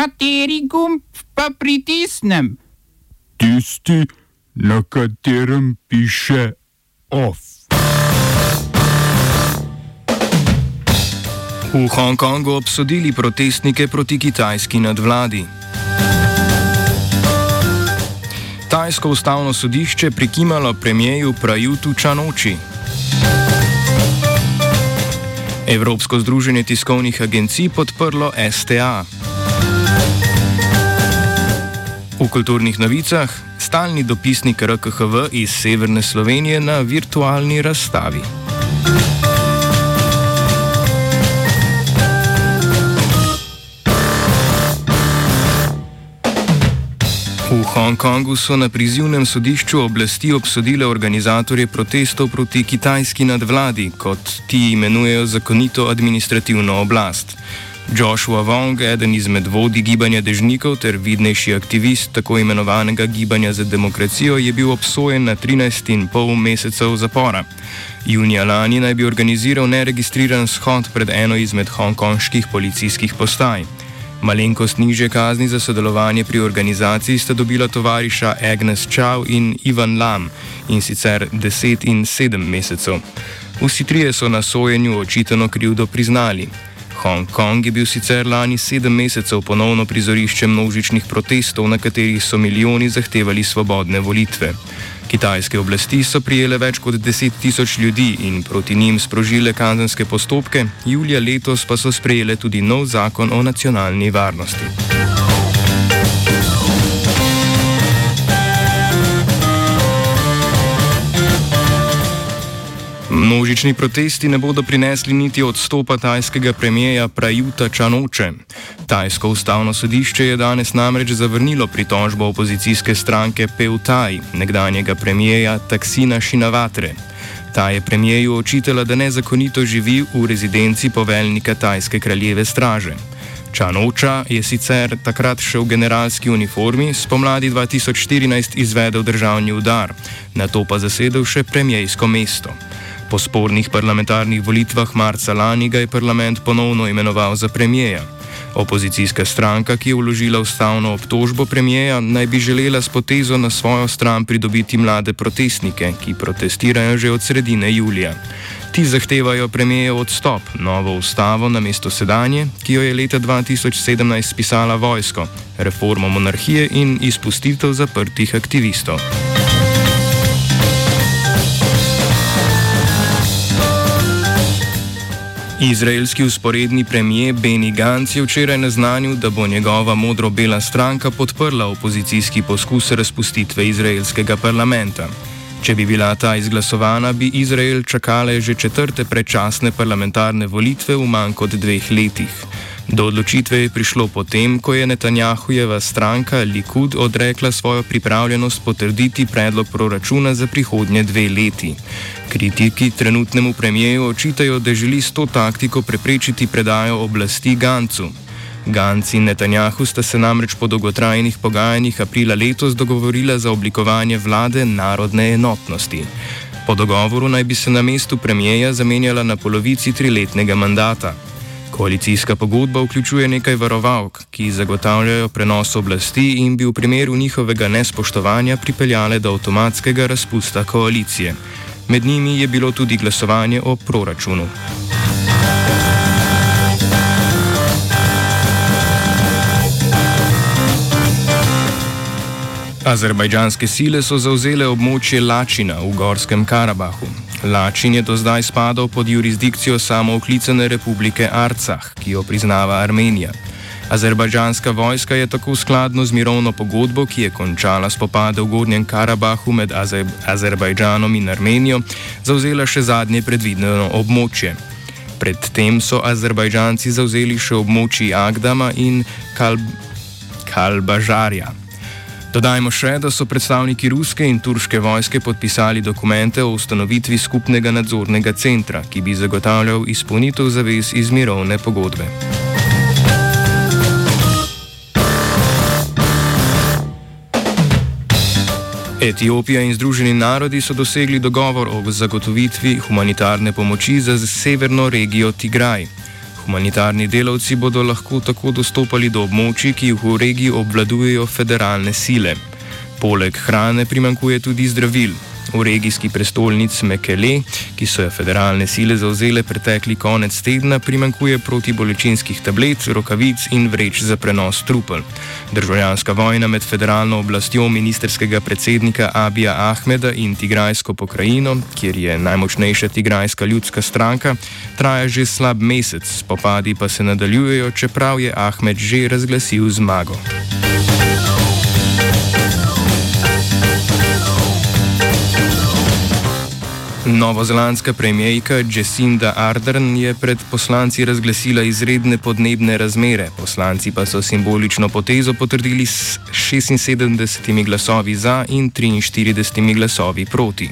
Kateri gumb pa pritisnem? Tisti, na katerem piše OF. V Hongkongu obsodili protestnike proti kitajski nadvladi. Tajsko ustavno sodišče prikimalo premijeju Prajutu Čanoči. Evropsko združenje tiskovnih agencij podprlo STA. V kulturnih novicah stalni dopisnik RKHV iz Severne Slovenije na virtualni razstavi. V Hongkongu so na prizivnem sodišču oblasti obsodile organizatorje protestov proti kitajski nadvladi, kot ti imenujejo zakonito administrativno oblast. Joshua Wong, eden izmed vodij gibanja dežnikov ter vidnejši aktivist tako imenovanega gibanja za demokracijo, je bil obsojen na 13,5 mesecev zapora. Junija lani naj bi organiziral neregistriran shod pred eno izmed hongkonških policijskih postaj. Malenkost niže kazni za sodelovanje pri organizaciji sta dobila tovariša Agnes Chow in Ivan Lam in sicer 10 in 7 mesecev. Vsi trije so na sojenju očitano krivdo priznali. Hongkong je bil sicer lani sedem mesecev ponovno prizorišče množičnih protestov, na katerih so milijoni zahtevali svobodne volitve. Kitajske oblasti so prijele več kot 10 tisoč ljudi in proti njim sprožile kazenske postopke, julija letos pa so sprejele tudi nov zakon o nacionalni varnosti. Množični protesti ne bodo prinesli niti odstopa tajskega premijeja Prajuta Čanoče. Tajsko ustavno sodišče je danes namreč zavrnilo pritožbo opozicijske stranke Peutaj, nekdanjega premijeja Taksina Šinavatre. Ta je premijeju očitala, da nezakonito živi v rezidenci poveljnika tajske kraljeve straže. Čanoča je sicer takrat še v generalski uniformi, spomladi 2014 izvedel državni udar, na to pa zasedel še premijejsko mesto. Po spornih parlamentarnih volitvah marca lani ga je parlament ponovno imenoval za premijeja. Opozicijska stranka, ki je vložila ustavno obtožbo premijeja, naj bi želela s potezo na svojo stran pridobiti mlade protestnike, ki protestirajo že od sredine julija. Ti zahtevajo premijejev odstop, novo ustavo na mesto sedanje, ki jo je leta 2017 spisala vojsko, reformo monarhije in izpustitev zaprtih aktivistov. Izraelski usporedni premijer Benny Gantz je včeraj naznanil, da bo njegova modro-bela stranka podprla opozicijski poskus razpustitve izraelskega parlamenta. Če bi bila ta izglasovana, bi Izrael čakale že četrte predčasne parlamentarne volitve v manj kot dveh letih. Do odločitve je prišlo potem, ko je Netanjahujeva stranka Likud odrekla svojo pripravljenost potrditi predlog proračuna za prihodnje dve leti. Kritiki trenutnemu premijeju očitajo, da želi s to taktiko preprečiti predajo oblasti Gancu. Ganci in Netanjahu sta se namreč po dolgotrajnih pogajanjih aprila letos dogovorila za oblikovanje vlade narodne enotnosti. Po dogovoru naj bi se na mestu premijeja zamenjala na polovici triletnega mandata. Koalicijska pogodba vključuje nekaj varovalk, ki zagotavljajo prenos oblasti in bi v primeru njihovega nespoštovanja pripeljale do avtomatskega razpusta koalicije. Med njimi je bilo tudi glasovanje o proračunu. Azerbajdžanske sile so zauzele območje Lačina v Gorskem Karabahu. Lačin je do zdaj spadal pod jurisdikcijo samooklicane republike Arcah, ki jo priznava Armenija. Azerbajdžanska vojska je tako skladno z mirovno pogodbo, ki je končala spopade v Gornjem Karabahu med Azer Azerbajdžanom in Armenijo, zauzela še zadnje predvideno območje. Predtem so Azerbajdžanci zauzeli še območji Agdama in Kalb Kalbažarja. Dodajmo še, da so predstavniki ruske in turške vojske podpisali dokumente o ustanovitvi skupnega nadzornega centra, ki bi zagotavljal izpolnitev zavez iz mirovne pogodbe. Etiopija in Združeni narodi so dosegli dogovor o zagotovitvi humanitarne pomoči za severno regijo Tigraj. Humanitarni delavci bodo lahko tako dostopali do območij, ki jih v regiji obvladujejo federalne sile. Poleg hrane primankuje tudi zdravil. V regijski prestolnici Mekele, ki so jo federalne sile zauzele pretekli konec tedna, primankuje protibolečinskih tablet, rokavic in vreč za prenos trupel. Državljanska vojna med federalno oblastjo ministerskega predsednika Abija Ahmeda in Tigrajsko pokrajino, kjer je najmočnejša Tigrajska ljudska stranka, traja že slab mesec, spopadi pa se nadaljujejo, čeprav je Ahmed že razglasil zmago. Novozelandska premijejka Jacinda Ardern je pred poslanci razglasila izredne podnebne razmere, poslanci pa so simbolično potezo potrdili s 76 glasovi za in 43 glasovi proti.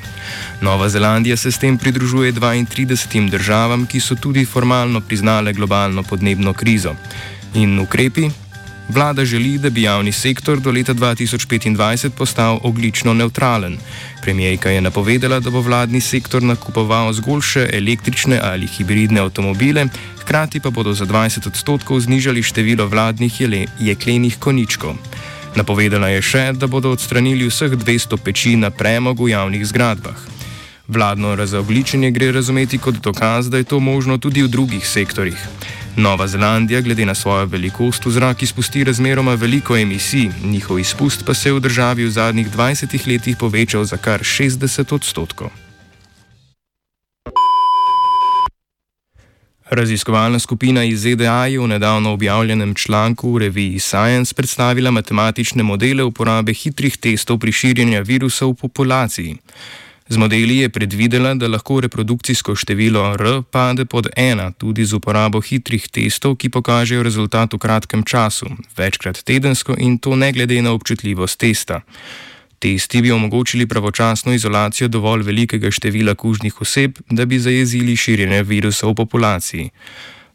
Nova Zelandija se s tem pridružuje 32 državam, ki so tudi formalno priznale globalno podnebno krizo. In ukrepi? Vlada želi, da bi javni sektor do leta 2025 postal oglično neutralen. Premijejka je napovedala, da bo vladni sektor nakupoval zgolj še električne ali hibridne avtomobile, hkrati pa bodo za 20 odstotkov znižali število vladnih jeklenih koničkov. Napovedala je še, da bodo odstranili vseh 200 peči na premog v javnih zgradbah. Vladno razogličenje gre razumeti kot dokaz, da je to možno tudi v drugih sektorjih. Nova Zelandija, glede na svojo velikost, v zrak izpusti razmeroma veliko emisij, njihov izpust pa se je v državi v zadnjih 20 letih povečal za kar 60 odstotkov. Raziskovalna skupina iz ZDA je v nedavno objavljenem članku v reviji Science predstavila matematične modele uporabe hitrih testov pri širjenju virusa v populaciji. Z modeli je predvidela, da lahko reprodukcijsko število R pade pod ena tudi z uporabo hitrih testov, ki pokažejo rezultat v kratkem času, večkrat tedensko in to ne glede na občutljivost testa. Testi bi omogočili pravočasno izolacijo dovolj velikega števila kužnih oseb, da bi zajezili širjenje virusa v populaciji.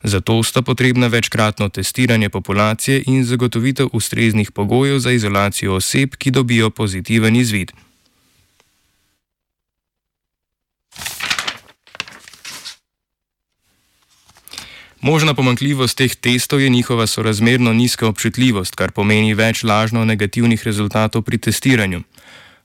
Zato sta potrebna večkratno testiranje populacije in zagotovitev ustreznih pogojev za izolacijo oseb, ki dobijo pozitiven izvid. Možna pomankljivost teh testov je njihova sorazmerno nizka občutljivost, kar pomeni več lažno negativnih rezultatov pri testiranju.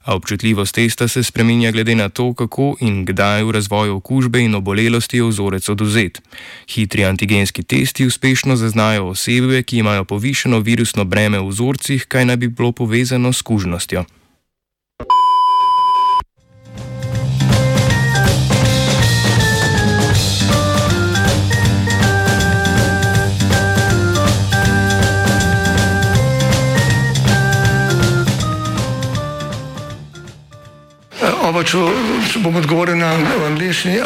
A občutljivost testa se spreminja glede na to, kako in kdaj v razvoju okužbe in obolelosti je vzorec oduzet. Hitri antigenski testi uspešno zaznajo osebe, ki imajo povišeno virusno breme v vzorcih, kaj naj bi bilo povezano s kužnostjo. Oba, če, če bom odgovoril na angliški.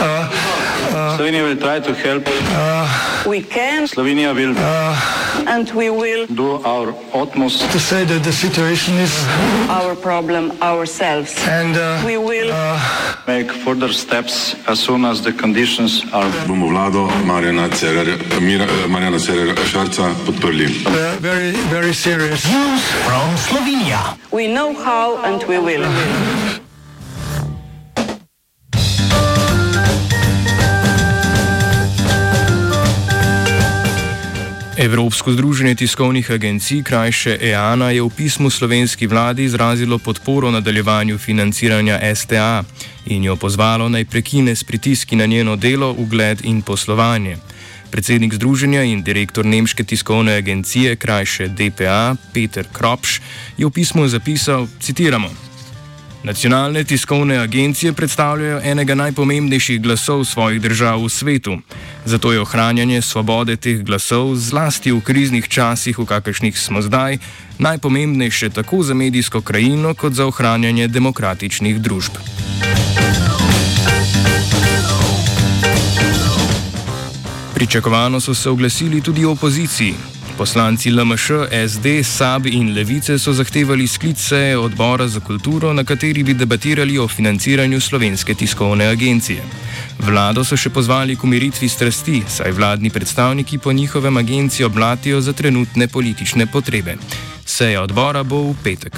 Slovenija will try to help. Uh, we can. Slovenija will. Uh, and we will do our utmost to say that the situation is our problem ourselves. And uh, we will uh, make further steps as soon as the conditions are. Bomo vlado Marjana Cererja, Marjana Cererja Šarca podprli. Uh, very, very serious. News from Slovenia. We know how and we will. Evropsko združenje tiskovnih agencij, krajše EANA, je v pismu slovenski vladi izrazilo podporo nadaljevanju financiranja STA in jo pozvalo naj prekine s pritiski na njeno delo, ugled in poslovanje. Predsednik združenja in direktor nemške tiskovne agencije, krajše DPA, Peter Kropš, je v pismu zapisal: citiramo. Nacionalne tiskovne agencije predstavljajo enega najpomembnejših glasov svojih držav v svetu. Zato je ohranjanje svobode teh glasov, zlasti v kriznih časih, v kakršnih smo zdaj, najpomembnejše tako za medijsko krajino, kot za ohranjanje demokratičnih družb. Pričakovano so se oglasili tudi opoziciji. Poslanci LMŠ, SD, SAB in Levice so zahtevali sklic seje odbora za kulturo, na kateri bi debatirali o financiranju slovenske tiskovne agencije. Vlado so še pozvali k umiritvi strasti, saj vladni predstavniki po njihovem agencijo blatijo za trenutne politične potrebe. Seja odbora bo v petek.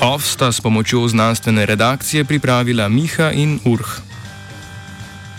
OF sta s pomočjo znanstvene redakcije pripravila Miha in Urh.